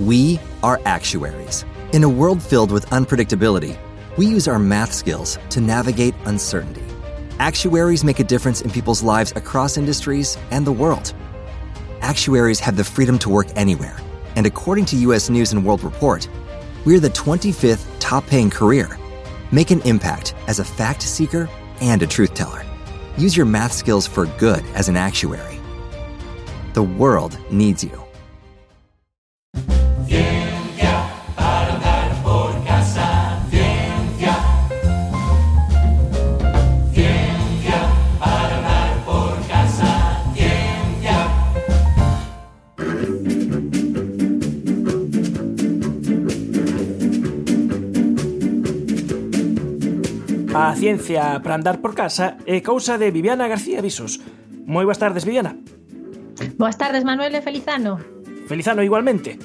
We are actuaries. In a world filled with unpredictability, we use our math skills to navigate uncertainty. Actuaries make a difference in people's lives across industries and the world. Actuaries have the freedom to work anywhere, and according to US News and World Report, we're the 25th top paying career. Make an impact as a fact seeker and a truth teller. Use your math skills for good as an actuary. The world needs you. A ciencia para andar por casa é cousa de Viviana García Visos. Moi boas tardes, Viviana. Boas tardes, Manuel e Felizano. Felizano igualmente.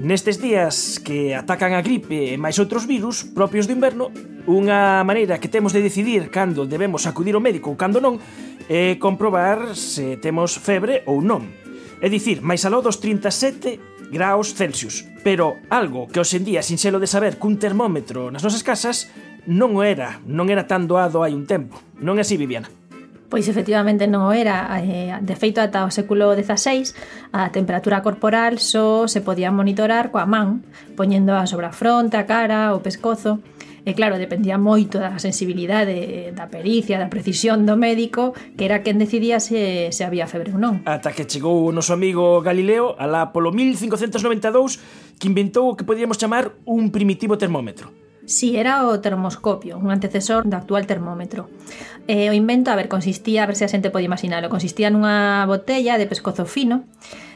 Nestes días que atacan a gripe e máis outros virus propios do inverno, unha maneira que temos de decidir cando debemos acudir ao médico ou cando non é comprobar se temos febre ou non. É dicir, máis aló dos 37 graus Celsius. Pero algo que hoxendía, sin selo de saber cun termómetro nas nosas casas, non o era, non era tan doado hai un tempo. Non é así, Viviana? Pois efectivamente non o era, eh, de feito ata o século XVI a temperatura corporal só se podía monitorar coa man, poñéndoa sobre a fronte, a cara, o pescozo, E claro, dependía moito da sensibilidade, da pericia, da precisión do médico, que era quen decidía se, se había febre ou non. Ata que chegou o noso amigo Galileo, alá polo 1592, que inventou o que podíamos chamar un primitivo termómetro Si, sí, era o termoscopio, un antecesor do actual termómetro. E o invento, a ver, consistía, a ver se a xente podía imaginalo, consistía nunha botella de pescozo fino,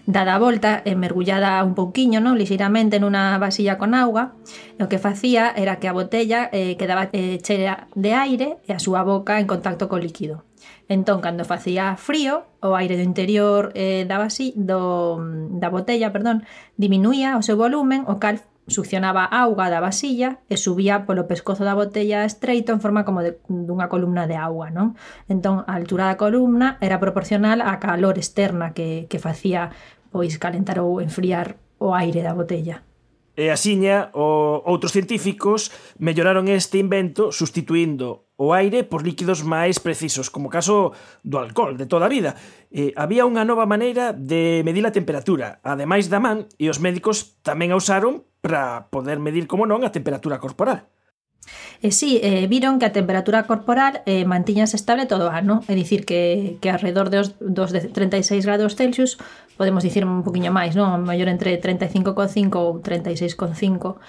dada a volta e mergullada un pouquiño, non, lixeiramente nunha vasilla con auga, e o que facía era que a botella eh, quedaba eh, chea de aire e a súa boca en contacto co líquido. Entón, cando facía frío, o aire do interior eh, da, vasi, do, da botella perdón, diminuía o seu volumen, o cal succionaba auga da vasilla e subía polo pescozo da botella estreito en forma como de, dunha columna de auga, non? Entón, a altura da columna era proporcional á calor externa que, que facía pois calentar ou enfriar o aire da botella. E axiña, o, outros científicos melloraron este invento sustituindo o aire por líquidos máis precisos, como caso do alcohol de toda a vida. E había unha nova maneira de medir a temperatura, ademais da man, e os médicos tamén a usaron para poder medir, como non, a temperatura corporal. E sí, eh, viron que a temperatura corporal eh, mantiñase estable todo o ano, é dicir que, que alrededor dos, dos de 36 grados Celsius, podemos dicir un poquinho máis, non? O maior entre 35,5 ou 36,5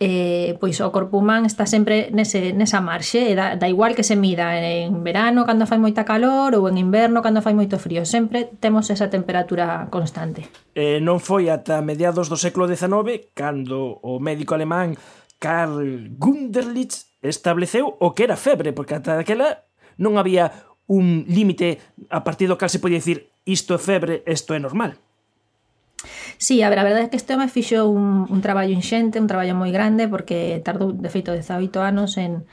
eh, pois o corpo humán está sempre nese, nesa marxe, e da, da igual que se mida en verano cando fai moita calor ou en inverno cando fai moito frío, sempre temos esa temperatura constante. Eh, non foi ata mediados do século XIX cando o médico alemán Karl Gunderlich estableceu o que era febre, porque ata daquela non había un límite a partir do cal se podía dicir isto é febre, isto é normal. Sí, a ver, a verdade é que este home fixo un, un traballo inxente, un traballo moi grande, porque tardou, de feito, 18 anos en,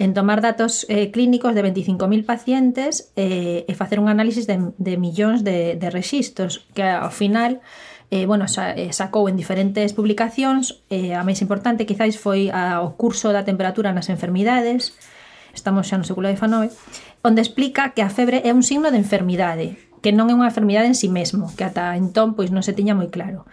en tomar datos eh, clínicos de 25.000 pacientes eh, e facer un análisis de, de millóns de, de registros, que ao final eh, bueno, sa, eh, sacou en diferentes publicacións, eh, a máis importante quizáis foi a, o curso da temperatura nas enfermidades, estamos xa no século XIX, onde explica que a febre é un signo de enfermidade, que non é unha enfermidade en si sí mesmo, que ata entón pois non se tiña moi claro.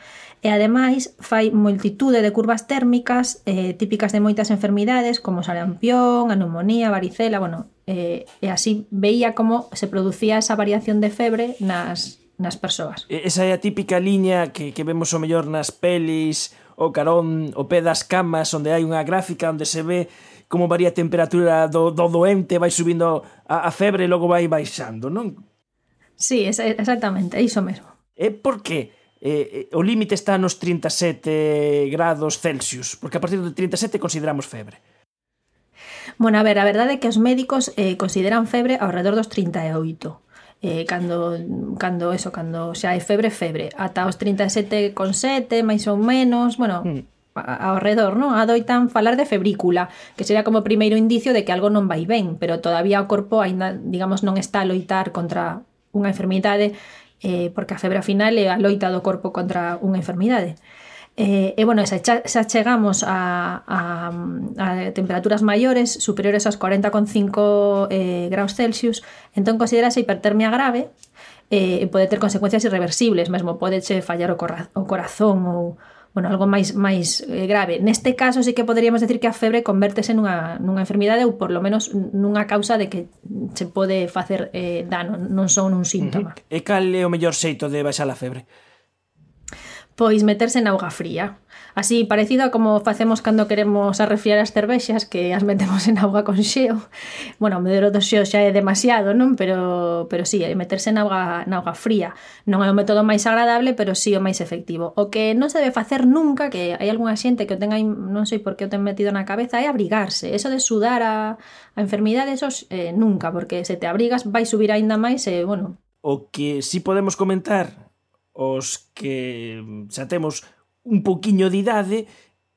E ademais fai multitude de curvas térmicas eh, típicas de moitas enfermidades como sarampión, a neumonía, varicela, bueno, eh, e así veía como se producía esa variación de febre nas, nas persoas. Esa é a típica liña que, que vemos o mellor nas pelis, o carón, o pé das camas, onde hai unha gráfica onde se ve como varía a temperatura do, do doente, vai subindo a, a febre e logo vai baixando, non? Sí, esa, exactamente, é iso mesmo. É ¿Eh? porque eh, eh, o límite está nos 37 grados Celsius, porque a partir de 37 consideramos febre. Bueno, a ver, a verdade é que os médicos eh, consideran febre ao redor dos 38 eh, cando, cando eso, cando xa é febre, febre ata os 37,7 máis ou menos, bueno mm. ao redor, non? Adoitan falar de febrícula, que sería como primeiro indicio de que algo non vai ben, pero todavía o corpo aínda, digamos, non está a loitar contra unha enfermidade eh, porque a febre final é a loita do corpo contra unha enfermidade. Eh, e bueno, xa, xa chegamos a, a, a temperaturas maiores superiores aos 40,5 eh, graus Celsius entón considerase hipertermia grave eh, pode ter consecuencias irreversibles mesmo, pode che fallar o, corra, o corazón ou, bueno, algo máis máis eh, grave. Neste caso sí que poderíamos decir que a febre convértese nunha, nunha enfermidade ou por lo menos nunha causa de que se pode facer eh, dano, non son un síntoma. Uh -huh. E cal é o mellor xeito de baixar a febre? pois meterse en auga fría. Así, parecido a como facemos cando queremos arrefriar as cervexas, que as metemos en auga con xeo. Bueno, o medero do xeo xa é demasiado, non? Pero, pero sí, meterse en auga, na auga fría. Non é o método máis agradable, pero sí o máis efectivo. O que non se debe facer nunca, que hai algunha xente que o tenga, non sei por que o ten metido na cabeza, é abrigarse. Eso de sudar a, a enfermidade, eso eh, nunca, porque se te abrigas vai subir aínda máis e, eh, bueno... O que sí podemos comentar os que xa temos un poquiño de idade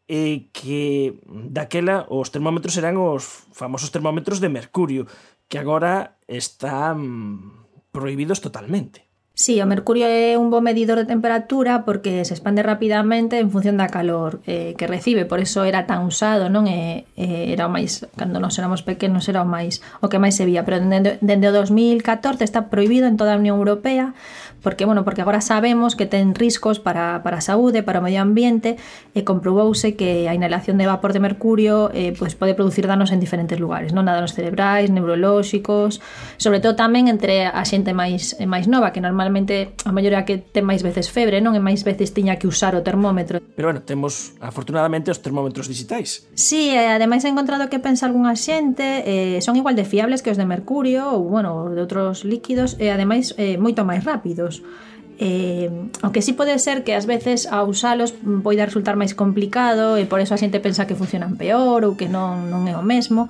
e que daquela os termómetros eran os famosos termómetros de mercurio, que agora están prohibidos totalmente. Sí, o mercurio é un bo medidor de temperatura porque se expande rapidamente en función da calor eh, que recibe, por eso era tan usado, non? E, eh, era o máis, cando nós éramos pequenos era o máis, o que máis se vía, pero dende, dende o 2014 está prohibido en toda a Unión Europea porque bueno, porque agora sabemos que ten riscos para, para a saúde, para o medio ambiente e comprobouse que a inhalación de vapor de mercurio eh, pois pode producir danos en diferentes lugares, non danos cerebrais, neurolóxicos, sobre todo tamén entre a xente máis eh, máis nova, que normalmente a maioría que ten máis veces febre, non? E máis veces tiña que usar o termómetro. Pero bueno, temos afortunadamente os termómetros digitais. Sí, e ademais he encontrado que pensa algunha xente eh, son igual de fiables que os de mercurio ou bueno, de outros líquidos e ademais eh, moito máis rápidos usalos. Eh, o que sí pode ser que ás veces a usalos poida resultar máis complicado e por eso a xente pensa que funcionan peor ou que non, non é o mesmo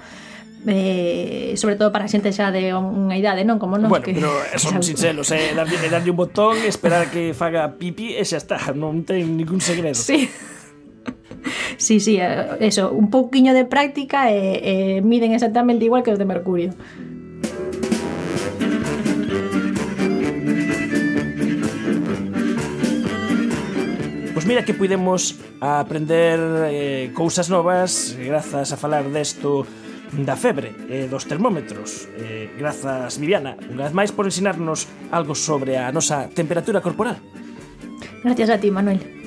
eh, sobre todo para xente xa de unha idade, non? Como non bueno, que... pero son sinceros, eh, darlle, eh, darlle un botón, esperar que faga pipi e xa está, non ten ningún segredo. Sí. Sí, sí, eh, eso, un pouquiño de práctica e, e miden exactamente igual que os de Mercurio. Pois mira que puidemos aprender eh, cousas novas grazas a falar desto da febre e eh, dos termómetros. Eh, grazas, Viviana, unha vez máis por ensinarnos algo sobre a nosa temperatura corporal. Gracias a ti, Manuel.